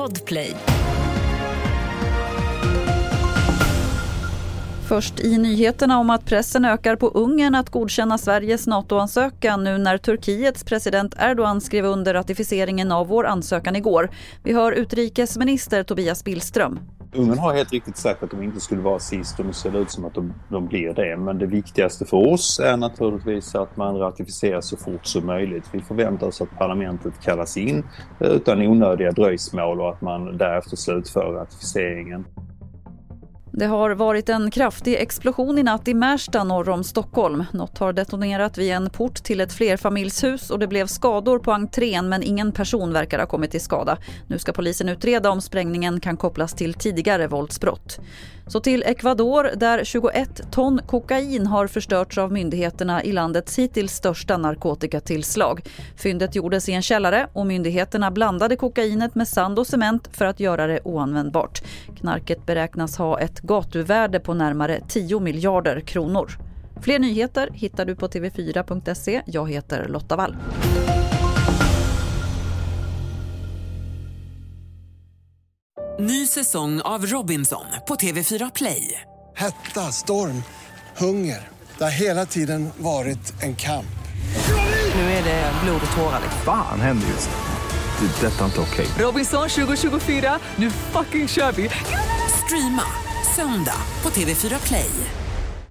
Podplay. Först i nyheterna om att pressen ökar på Ungern att godkänna Sveriges NATO-ansökan nu när Turkiets president Erdogan skrev under ratificeringen av vår ansökan igår. Vi hör utrikesminister Tobias Billström. Ungern har helt riktigt sagt att de inte skulle vara sist och nu ser det ut som att de, de blir det. Men det viktigaste för oss är naturligtvis att man ratificerar så fort som möjligt. Vi förväntar oss att parlamentet kallas in utan onödiga dröjsmål och att man därefter slutför ratificeringen. Det har varit en kraftig explosion i natt i Märsta norr om Stockholm. Något har detonerat vid en port till ett flerfamiljshus och det blev skador på entrén men ingen person verkar ha kommit till skada. Nu ska polisen utreda om sprängningen kan kopplas till tidigare våldsbrott. Så till Ecuador där 21 ton kokain har förstörts av myndigheterna i landets hittills största narkotikatillslag. Fyndet gjordes i en källare och myndigheterna blandade kokainet med sand och cement för att göra det oanvändbart. Knarket beräknas ha ett gatuvärde på närmare 10 miljarder kronor. Fler nyheter hittar du på tv4.se. Jag heter Lotta Wall. Ny säsong av Robinson på TV4 Play. Hetta, storm, hunger. Det har hela tiden varit en kamp. Nu är det blod och tårar. Fan händer just nu. Det. är Detta är inte okej. Robinson 2024, nu fucking kör vi! Streama söndag på TV4 Play.